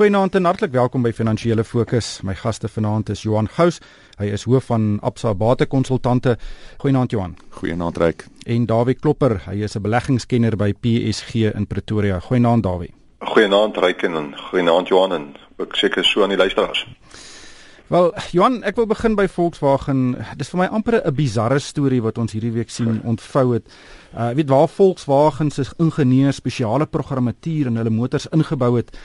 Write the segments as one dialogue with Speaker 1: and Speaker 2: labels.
Speaker 1: Goeienaand en hartlik welkom by Finansiële Fokus. My gaste vanaand is Johan Gous. Hy is hoof van Absa Batekonsultante. Goeienaand Johan.
Speaker 2: Goeienaand Ryk.
Speaker 1: En Dawie Klopper, hy is 'n beleggingskenner by PSG in Pretoria. Goeienaand Dawie.
Speaker 3: Goeienaand Ryk en goeienaand Johan en ek seker so aan die luisteraars.
Speaker 1: Wel, Johan, ek wil begin by Volkswagen. Dis vir my amper 'n bizarre storie wat ons hierdie week sien ontvou het. Uh weet waar Volkswagen se ingenieurs spesiale programmatuur in hulle motors ingebou het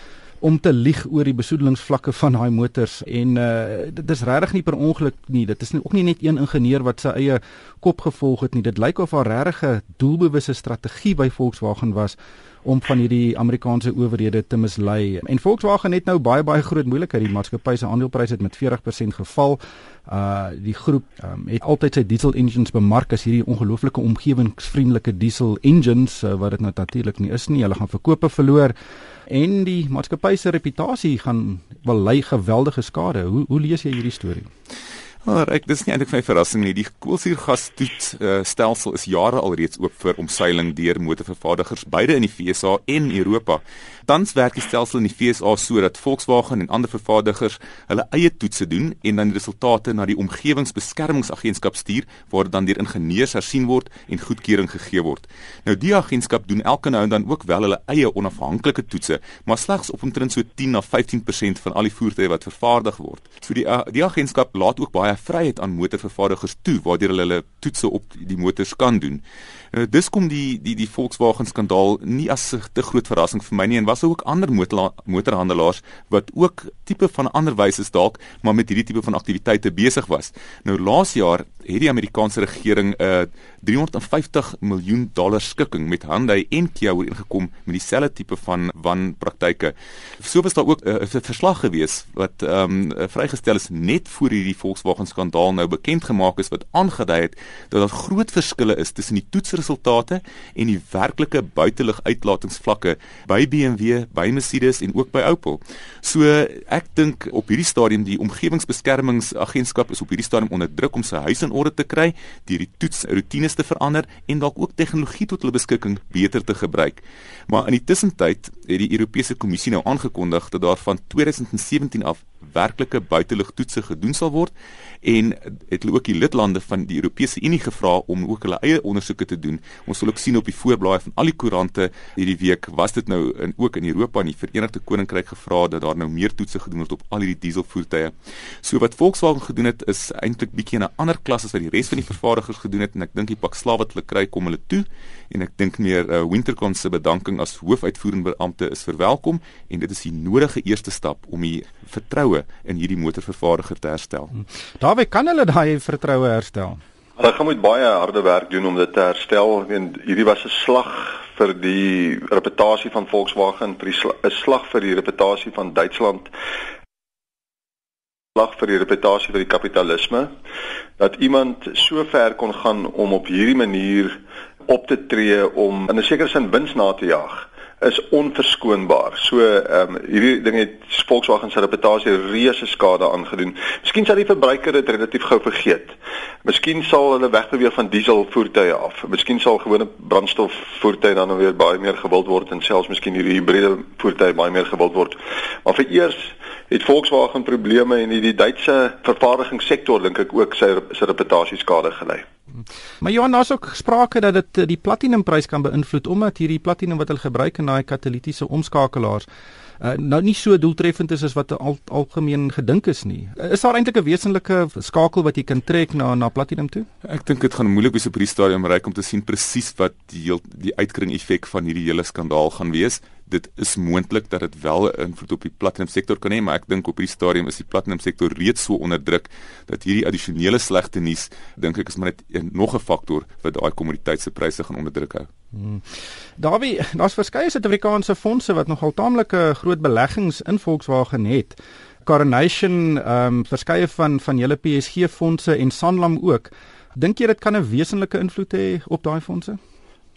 Speaker 1: om te lieg oor die besoedelingsvlakke van daai motors en uh dit is regtig nie per ongeluk nie. Dit is nie, ook nie net een ingenieur wat sy eie kop gevolg het nie. Dit lyk of daar regtig 'n doelbewuste strategie by Volkswagen was om van hierdie Amerikaanse owerhede te mislei. En Volkswagen het nou baie baie groot moeilikheid. Die maatskappy se aandelepryse het met 40% geval. Uh die groep um, het altyd sy diesel engines bemark as hierdie ongelooflike omgewingsvriendelike diesel engines uh, wat dit nou natuurlik nie is nie. Hulle gaan verkope verloor en die maatskappy se reputasie gaan wel ly geweldige skade. Hoe hoe lees jy hierdie storie?
Speaker 2: Maar ek dis nie eintlik my verrassing nie. Die koolsuurgas toets uh, stelsel is jare alreeds oop vir omseiling deur motorvervaardigers beide in die FSA en Europa. Tans werk die stelsel in die FSA sodat Volkswagen en ander vervaardigers hulle eie toetse doen en dan die resultate na die omgewingsbeskermingsagentskap stuur waar dit dan deur ingenieurs hersien word en goedkeuring gegee word. Nou die agentskap doen elke nou en dan ook wel hulle eie onafhanklike toetse, maar slegs op omtrent so 10 na 15% van al die voertuie wat vervaardig word. So die uh, die agentskap laat ook baie vryheid aan motorvervaardigers toe waardeur hulle hulle toetse op die motors kan doen. Uh, dis kom die die die Volkswagen skandaal nie as 'n te groot verrassing vir my nie en was ook ander motorhandelaars wat ook tipe van ander wyse dalk maar met hierdie tipe van aktiwiteite besig was. Nou laas jaar het die Amerikaanse regering 'n uh, 350 miljoen dollar skikking met Hyundai en Kia ooreengekom met dieselfde tipe van wanpraktyke. So was daar ook eh, 'n uh, verslag gewees wat ehm um, vrygestel is net voor hierdie Volkswagen skandaal nou bekend gemaak is wat aangedui het dat daar groot verskille is tussen die toetsresultate en die werklike buitelug uitlatingsvlakke by BMW, by Mercedes en ook by Opel. So ek dink op hierdie stadium die omgewingsbeskermingsagentskap is op hierdie stadium onder druk om sy huis in orde te kry, deur die toetsroetines te verander en dalk ook tegnologie tot hulle beskikking beter te gebruik. Maar in die tussentyd het die Europese Kommissie nou aangekondig dat daar van 2017 af werklike buitelugtoetse gedoen sal word en het hulle ook die lidlande van die Europese Unie gevra om ook hulle eie ondersoeke te doen. Ons sal ook sien op die voorblaaie van al die koerante hierdie week was dit nou in ook in Europa en die Verenigde Koninkryk gevra dat daar nou meer toetse gedoen word op al hierdie dieselvoertuie. So wat Volkswagen gedoen het is eintlik bietjie 'n ander klas as wat die res van die vervaardigers gedoen het en ek dink die pak slaaf wat hulle kry kom hulle toe en ek dink meer uh, Wintercon se bedanking as hoofuitvoerende beampte is verwelkom en dit is die nodige eerste stap om die vertroue in hierdie motorvervaardiger te herstel. Hm.
Speaker 1: Daarby kan hulle daai vertroue herstel.
Speaker 3: Hulle gaan moet baie harde werk doen om dit te herstel en hierdie was 'n slag vir die reputasie van Volkswagen, 'n slag vir die reputasie van Duitsland slag vir die reputasie vir die kapitalisme dat iemand so ver kon gaan om op hierdie manier op te tree om in 'n sekere sin wins na te jaag is onverskoonbaar. So ehm um, hierdie ding het Volkswagen se reputasie reuse skade aangedoen. Miskien sal die verbruiker dit relatief gou vergeet. Miskien sal hulle wegbeweeg van diesel voertuie af. Miskien sal gewone brandstof voertuie dan nou weer baie meer gewild word en selfs miskien hierdie hibriede voertuie baie meer gewild word. Maar vir eers het Volkswagen probleme en die Duitse vervaardigingssektor dink ek ook sy sy reputasie skade gelei.
Speaker 1: Maar Johan, daar's ook sprake dat dit eh, die platinumprys kan beïnvloed omdat hierdie platinum wat hulle gebruik in daai katalitiese omskakelaars uh, nou nie so doeltreffend is as wat al, algemeen gedink is nie. Uh, is daar eintlik 'n wesenlike skakel wat jy kan trek na na platinum toe?
Speaker 2: Ek dink dit gaan moeilik wees op hierdie stadium reik om te sien presies wat die die uitkring effek van hierdie hele skandaal gaan wees dit is moontlik dat dit wel 'n invloed op die platinum sektor kan hê, maar ek dink op hierdie stadium is die platinum sektor reeds so onder druk dat hierdie addisionele slegte nuus dink ek is maar net nog 'n faktor wat daai kommoditeit se pryse gaan onder druk hou. Hmm.
Speaker 1: Daarby, daar's verskeie Suid-Afrikaanse fondse wat nogal taamlike groot beleggings in Volkswagen het. Coronation, ehm um, verskeie van van julle PSG fondse en Sanlam ook. Dink jy dit kan 'n wesenlike invloed hê op daai fondse?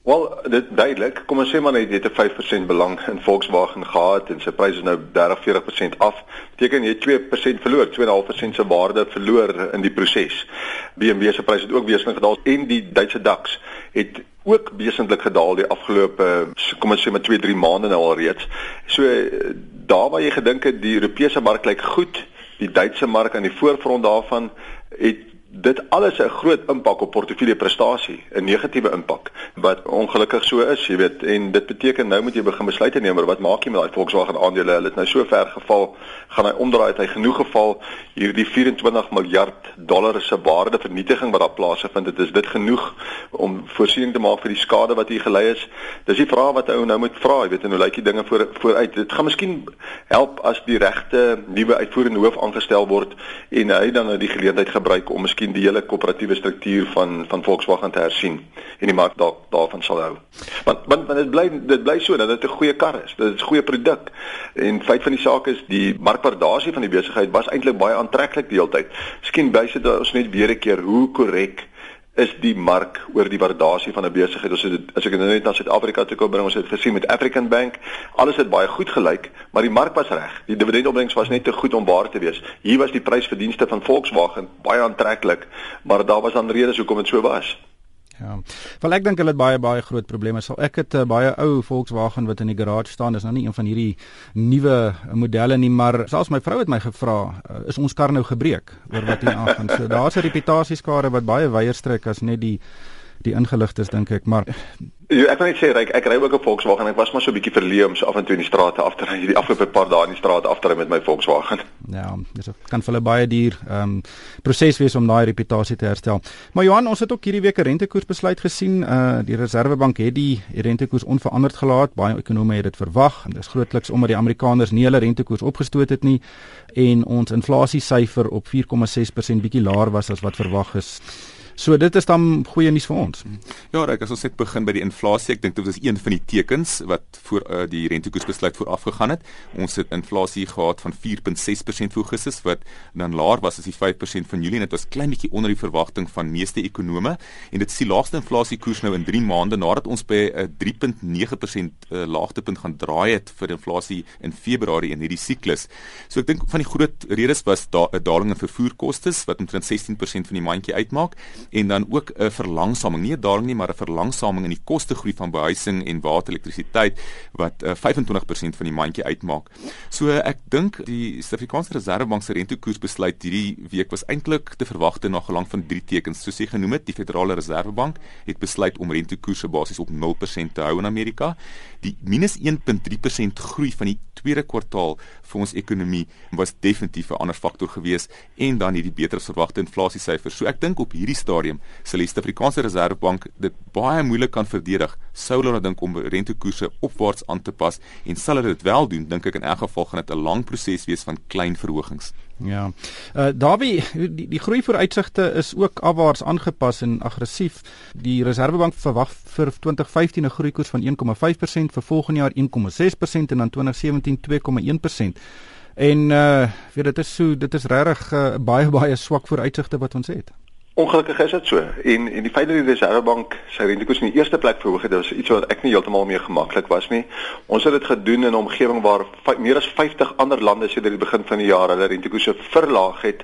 Speaker 3: Wel, dit duidelik. Kom ons sê maar net jy het 'n 5% belang in Volkswagen gehad en sy pryse is nou 30-40% af. Beteken jy 2% verloor, 2.5% se waarde verloor in die proses. BMW se pryse het ook wesentlik gedaal en die Duitse DAX het ook wesentlik gedaal die afgelope kom ons sê met 2, 3 maande nou al reeds. So daar waar jy gedink het die Europese mark lyk goed, die Duitse mark aan die voorfront daarvan het dit alles 'n groot impak op portefeulje prestasie, 'n negatiewe impak wat ongelukkig so is, jy weet, en dit beteken nou moet jy begin besluite neem oor wat maak jy met daai Volkswagen aandele? Hulle het nou so ver geval, gaan hy omdraai het hy genoeg geval hierdie 24 miljard dollar se waarde vernietiging wat daar plaasvind, dit is dit genoeg om voorsiening te maak vir die skade wat hier gelei is? Dis die vraag wat ou nou moet vra, jy weet, en hoe lyk die dinge voor vooruit? Dit gaan miskien help as die regte nuwe uitvoerende hoof aangestel word en hy dan nou die geleentheid gebruik om miskien die hele koöperatiewe struktuur van van Volkswagen te hersien en die mark daar daarvan sal hou. Want want, want dit bly dit bly so dat dit 'n goeie kar is. Dit is 'n goeie produk. En feit van die saak is die markwaardasie van die besigheid was eintlik baie aantreklik die hele tyd. Miskien bysit ons net weer 'n keer hoe korrek is die mark oor die waardasie van 'n besigheid. Ons het as ek dit net na Suid-Afrika toe kom bring, ons het gesien met African Bank, alles het baie goed gelyk, maar die mark was reg. Die dividendopbrengs was net te goed om waar te wees. Hier was die prysverdienste van Volkswagen baie aantreklik, maar daar was dan redes hoekom dit so was.
Speaker 1: Ja. Wel ek dink hulle het baie baie groot probleme. Sal ek het 'n uh, baie ou Volkswagen wat in die garage staan. Dis nou nie een van hierdie nuwe modelle nie, maar selfs my vrou het my gevra, uh, is ons kar nou gebreek oor wat hier aangaan. So daar's 'n reputasieskade wat baie wyer strek as net die die ingeligtes dink ek, maar
Speaker 3: Ja, ek wil net sê ek ek ry ook 'n Volkswagen en ek was maar so 'n bietjie verleë om so af en toe in die strate af te ry hierdie afgelope paar dae in die strate af te ry met my Volkswagen.
Speaker 1: Ja, dis kan vir hulle baie duur ehm um, proses wees om daai reputasie te herstel. Maar Johan, ons het ook hierdie week 'n rentekoersbesluit gesien. Uh die Reserwebank het die rentekoers onveranderd gelaat. Baie ekonome het dit verwag en dis grootliks omdat die Amerikaners nie hulle rentekoers opgestoot het nie en ons inflasiesyfer op 4,6% bietjie laer was as wat verwag is. So dit is dan goeie nuus vir ons.
Speaker 2: Ja, reg, as ons net begin by die inflasie, ek dink dit was een van die tekens wat voor uh, die rentekoersbesluit vooraf gegaan het. Ons het inflasie gehad van 4.6% voor Augustus wat dan laer was as die 5% van Julie en dit was klein bietjie onder die verwagting van meeste ekonome en dit is die laagste inflasiekoers nou in 3 maande nadat ons by 'n uh, 3.9% uh, laagtepunt gaan draai het vir inflasie in Februarie in hierdie siklus. So ek dink van die groot redes was daar 'n daling in vervoerkoste wat omtrent 16% van die mandjie uitmaak en dan ook 'n verlangsaming, nie 'n daling nie, maar 'n verlangsaming in die kostegroei van behuising en water, elektrisiteit wat uh, 25% van die mandjie uitmaak. So ek dink die Suid-Afrikaanse Reserwebank se rentekoersbesluit hierdie week was eintlik te verwagte na gelang van drie tekens. Soos jy genoem het, die Federale Reservebank het besluit om rentekoerse basies op 0% te hou in Amerika. Die minus 1.3% groei van die tweede kwartaal vir ons ekonomie was definitief 'n ander faktor gewees en dan hierdie beter as verwagte inflasiesyfers. So ek dink op hierdie stadium sal die Suid-Afrikaanse Reservebank dit baie moeilik kan verdedig sou hulle dink om rentekoerse opwaarts aan te pas en sal hulle dit wel doen, dink ek in elk geval gaan dit 'n lang proses wees van klein verhogings.
Speaker 1: Ja. Uh Dawie, die die groei vooruitsigte is ook afwaarts aangepas en aggressief. Die Reserwebank verwag vir 2015 'n groeikoers van 1,5%, vir volgende jaar 1,6% en dan 2017 2,1%. En uh weet dit is so dit is regtig uh, baie baie swak vooruitsigte wat ons het.
Speaker 3: Ongelukkig is dit so. En en die feit dat die Reservebank sy rentekoers in die eerste plek verhoog het, was iets wat ek nie heeltemal mee gemaklik was nie. Ons het dit gedoen in 'n omgewing waar meer as 50 ander lande sedert die begin van die jaar hulle rentekoerse verlaag het.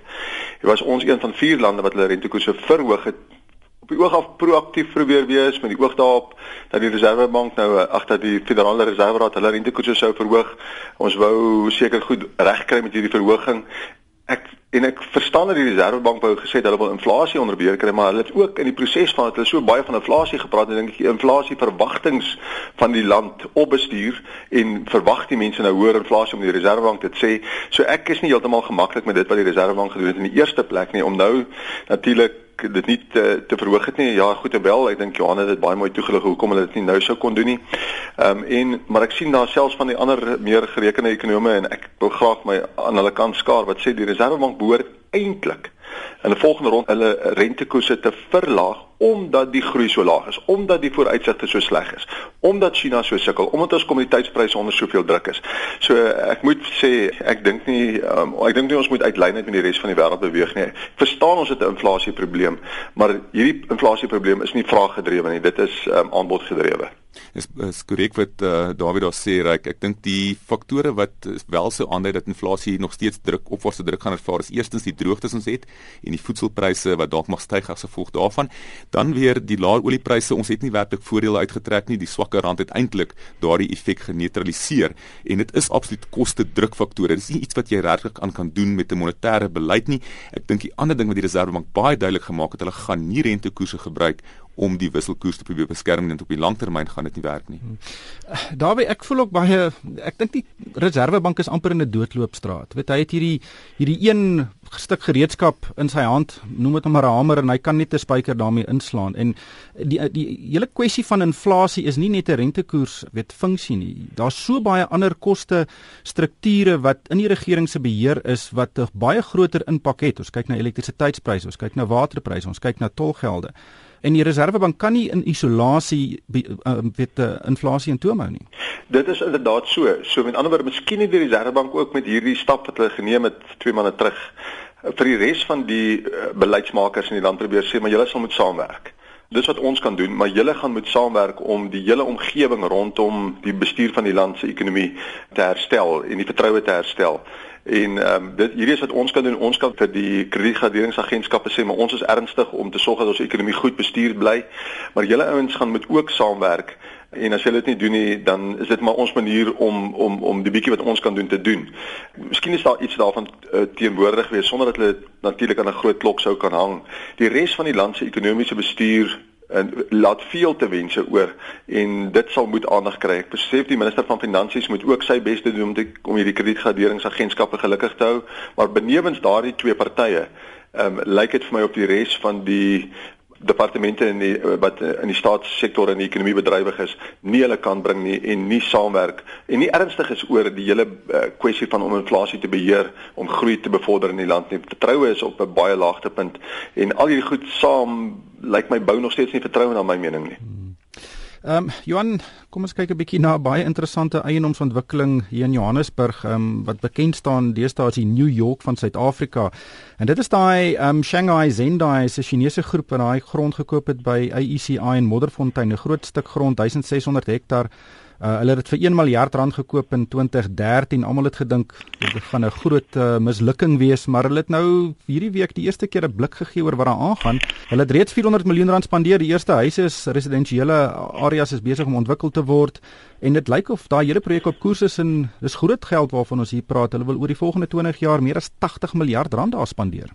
Speaker 3: Dit was ons een van vier lande wat hulle rentekoerse verhoog het op die oog af proaktief probeer wees met die oog daarop dat die Reservebank nou agter die Federale Reserveraad hulle rentekoerse sou verhoog. Ons wou seker goed regkry met hierdie verhoging ek en ek verstaan dat die Reservebank wou gesê het hulle wil inflasie onder beheer kry, maar hulle het ook in die proses van hulle so baie van inflasie gepraat en dink ek die inflasie verwagtinge van die land opbestuur en verwag die mense nou hoër inflasie om die Reservebank dit sê. So ek is nie heeltemal gemaklik met dit wat die Reservebank gedoen het in die eerste plek nie om nou natuurlik dit nie te, te verhoog het nie. Ja, goed en wel. Ek dink Johan het dit baie mooi toegelig hoekom hulle dit nie nou sou kon doen nie. Ehm um, en maar ek sien daar selfs van die ander meer gerekende ekonome en ek wil graag my aan hulle kant skaar wat sê die Reservebank behoort eintlik in 'n volgende rond hulle rentekoerse te verlaag omdat die groei so laag is, omdat die vooruitsigte so sleg is, omdat China so sukkel, omdat ons kommoditeitspryse onder soveel druk is. So ek moet sê ek dink nie um, ek dink nie ons moet uitlyn met die res van die wêreld beweeg nie. Ek verstaan ons het 'n inflasieprobleem, maar hierdie inflasieprobleem is nie vraaggedrewe nie, dit is um, aanbodgedrewe.
Speaker 2: Is is korrek wat uh, David daar sê, Ryk. Ek dink die faktore wat wel sou aandui dat inflasie nog steeds druk opwaartse druk gaan ervaar, is eerstens die droogtes ons het en die voedselpryse wat dalk mag styg as gevolg daarvan. Dan weer die lae oliepryse, ons het nie werklik voordele uitgetrek nie. Die swakker rand het eintlik daardie effek geneutraliseer en dit is absoluut koste drukfaktore. Dit is nie iets wat jy regtig aan kan doen met 'n monetêre beleid nie. Ek dink die ander ding wat die Reserwebank baie duidelik gemaak het, hulle gaan nie rentekoerse gebruik om die wisselkoers te probeer beskerm en op die langtermyn gaan dit nie werk nie.
Speaker 1: Daarby ek voel ook baie ek dink die Reserwebank is amper in 'n doodloopstraat. Weet hy het hierdie hierdie een stuk gereedskap in sy hand, noem dit 'n hamer en hy kan net 'n spyker daarmee inslaan. En die die hele kwessie van inflasie is nie net 'n rentekoers weet funksie nie. Daar's so baie ander koste strukture wat in die regering se beheer is wat 'n baie groter impak het. Ons kyk na elektrisiteitspryse, ons kyk na waterpryse, ons kyk na tolgelde. En die Reserwebank kan nie in isolasie uh, weet uh, inflasie in toom hou nie.
Speaker 3: Dit is inderdaad so. So met ander woorde, miskien het die Reserwebank ook met hierdie stap wat hulle geneem het twee maande terug vir die res van die uh, beleidsmakers in die land probeer sê maar julle sal moet saamwerk. Dis wat ons kan doen, maar julle gaan moet saamwerk om die hele omgewing rondom die bestuur van die land se ekonomie te herstel en die vertroue te herstel. En ehm um, dit hierdie is wat ons kan doen. Ons kan vir die kredietgraderingsagentskappe sê, maar ons is ernstig om te sorg dat ons ekonomie goed bestuur bly. Maar julle ouens gaan moet ook saamwerk. En as julle dit nie doen nie, dan is dit maar ons manier om om om die bietjie wat ons kan doen te doen. Miskien is daar iets daarvan uh, teenwoordig wees sonder dat hulle natuurlik aan 'n groot klok sou kan hang. Die res van die land se ekonomiese bestuur en laat veel te wense oor en dit sal moet aandag kry. Ek besef die minister van finansies moet ook sy bes te doen om die, om hierdie kredietgraderingsagentskappe gelukkig te hou, maar benewens daardie twee partye, ehm um, lyk dit vir my op die res van die departemente in die wat in die staatssektor en die ekonomie bedrywig is, nie hulle kan bring nie en nie saamwerk en nie ernstig is oor die hele uh, kwessie van om inflasie te beheer, om groei te bevorder in die land nie. Vertroue is op 'n baie laagtepunt en al hierdie goed saam lyk my bou nog steeds nie vertroue na my mening nie.
Speaker 1: Ehm um, Johan, kom ons kyk 'n bietjie na baie interessante eienoomsontwikkeling hier in Johannesburg, ehm um, wat bekend staan deesdae as die New York van Suid-Afrika. En dit is daai ehm um, Shanghai Zendai, 'n Chinese groep wat daai grond gekoop het by AECI in Modderfontein, 'n groot stuk grond, 1600 hektaar. Uh, hulle het dit vir 1 miljard rand gekoop in 2013. Almal het gedink dit gaan 'n groot uh, mislukking wees, maar hulle het nou hierdie week die eerste keer 'n blik gegee oor wat daar aangaan. Hulle het reeds 400 miljoen rand spandeer. Die eerste huise is residensiële areas is besig om ontwikkel te word en dit lyk of daai hele projek op koers is en dis groot geld waarvan ons hier praat. Hulle wil oor die volgende 20 jaar meer as 80 miljard rand daar spandeer.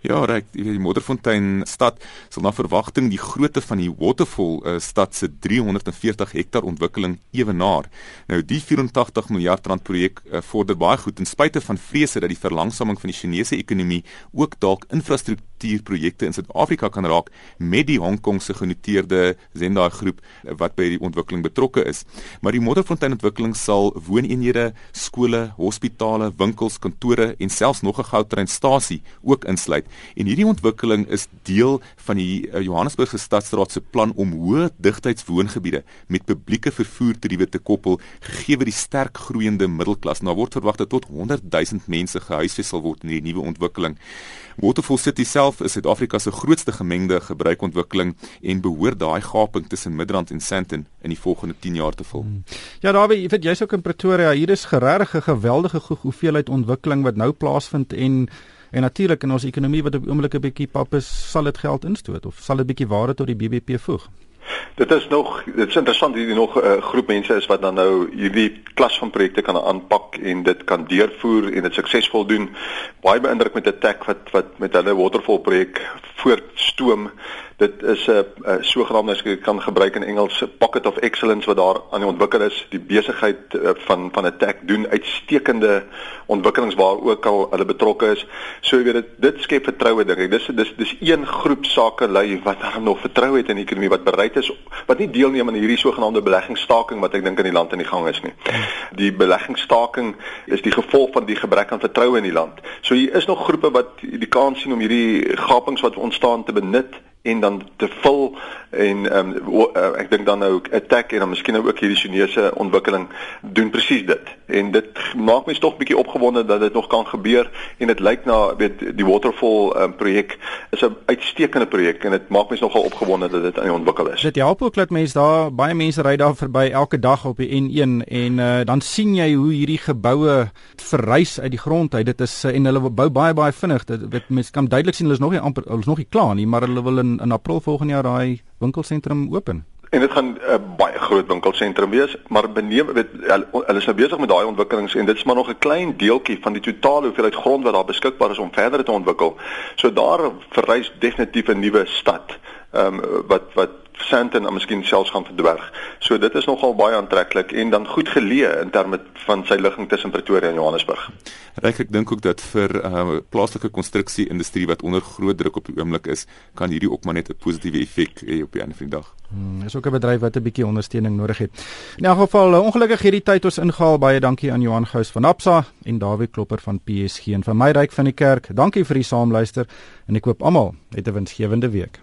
Speaker 2: Ja, reg, die Modderfontein stad sal na verwagting die grootte van die Waterfall uh, stad se 340 hektaar ontwikkeling ewenaar. Nou die 84 miljard rand projek uh, vorder baie goed ten spyte van vrese dat die verlangsaming van die Chinese ekonomie ook dalk infrastruktuurprojekte in Suid-Afrika kan raak met die Hong Kong se genoteerde Zendai groep uh, wat by die ontwikkeling betrokke is. Maar die Modderfontein ontwikkeling sal wooneenhede, skole, hospitale, winkels, kantore en selfs nog 'n goudtreinstasie ook insluit. En hierdie ontwikkeling is deel van die uh, Johannesburgse stadsraad se plan om hoë digtheidswoongebiede met publieke vervoertariewe te koppel gegee die sterk groeiende middelklas. Nou word verwag dat tot 100 000 mense gehuisves sal word in die nuwe ontwikkeling. Waterfall City self is Suid-Afrika se grootste gemengde gebruikontwikkeling en behoort daai gaping tussen Midrand en Sandton in die volgende 10 jaar te vul. Hmm.
Speaker 1: Ja, daar weet jy, weet jy's ook in Pretoria. Hier is regtig 'n geweldige hoeveelheid ontwikkeling wat nou plaasvind en En natuurlik in ons ekonomie wat op die oomblik 'n bietjie pap is, sal dit geld instoot of sal dit bietjie waarde tot die BBP voeg.
Speaker 3: Dit is nog dit is interessant hierdie nog 'n uh, groep mense is wat dan nou hierdie klas van projekte kan aanpak en dit kan deurvoer en dit suksesvol doen. Baie beïndruk met 'n tech wat wat met hulle waterfall projek voortstoom dit is 'n sogenaamde as ek kan gebruik in Engels pocket of excellence wat daar aan die ontwikkel is. Die besigheid uh, van van 'n tech doen uitstekende ontwikkelings waar ook al hulle betrokke is. So jy weet dit dit skep vertroue dink ek. Dis dis dis een groep sake lui wat dan nog vertrou het in die ekonomie wat bereid is wat nie deelneem aan hierdie sogenaamde beleggingsstaking wat ek dink in die land in die gang is nie. Die beleggingsstaking is die gevolg van die gebrek aan vertroue in die land. So hier is nog groepe wat die kans sien om hierdie gapings wat ontstaan te benut en dan te vul en ehm um, uh, ek dink dan nou attack en dan miskien nou ook hierdie Chinese ontwikkeling doen presies dit. En dit maak my tog bietjie opgewonde dat dit nog kan gebeur en dit lyk na weet die waterfall um, projek is 'n uitstekende projek en dit maak my nogal opgewonde dat dit aan die ontwikkel is.
Speaker 1: Dit help ook dat mense daar baie mense ry daar verby elke dag op die N1 en uh, dan sien jy hoe hierdie geboue verrys uit die grond uit. Dit is uh, en hulle bou baie baie vinnig. Dit mense kan duidelik sien hulle is nog nie amper hulle is nog nie klaar nie, maar hulle wil in in April volgende jaar daai winkelsentrum open.
Speaker 3: En dit gaan 'n uh, baie groot winkelsentrum wees, maar beneem weet hulle is nou besig met daai ontwikkelings en dit is maar nog 'n klein deeltjie van die totale hoeveelheid grond wat daar beskikbaar is om verder te ontwikkel. So daar verrys definitief 'n nuwe stad. Ehm um, wat wat Sandton en miskien selfs gaan verdwerg. So dit is nogal baie aantreklik en dan goed geleë in terme van sy ligging tussen Pretoria en Johannesburg.
Speaker 2: Ryk ek dink ook dat vir uh, plaaslike konstruksie industrie wat onder groot druk op die oomblik is, kan hierdie ook maar net 'n positiewe effek hê op die einde van die dag.
Speaker 1: Hmm, is ook 'n bedryf wat 'n bietjie ondersteuning nodig het. In elk geval, uh, ongelukkig hierdie tyd ons ingehaal. Baie dankie aan Johan Gous van Absa en Dawie Klopper van PSG en van my ryk van die kerk. Dankie vir die saamluister en ek hoop almal het 'n winsgewende week.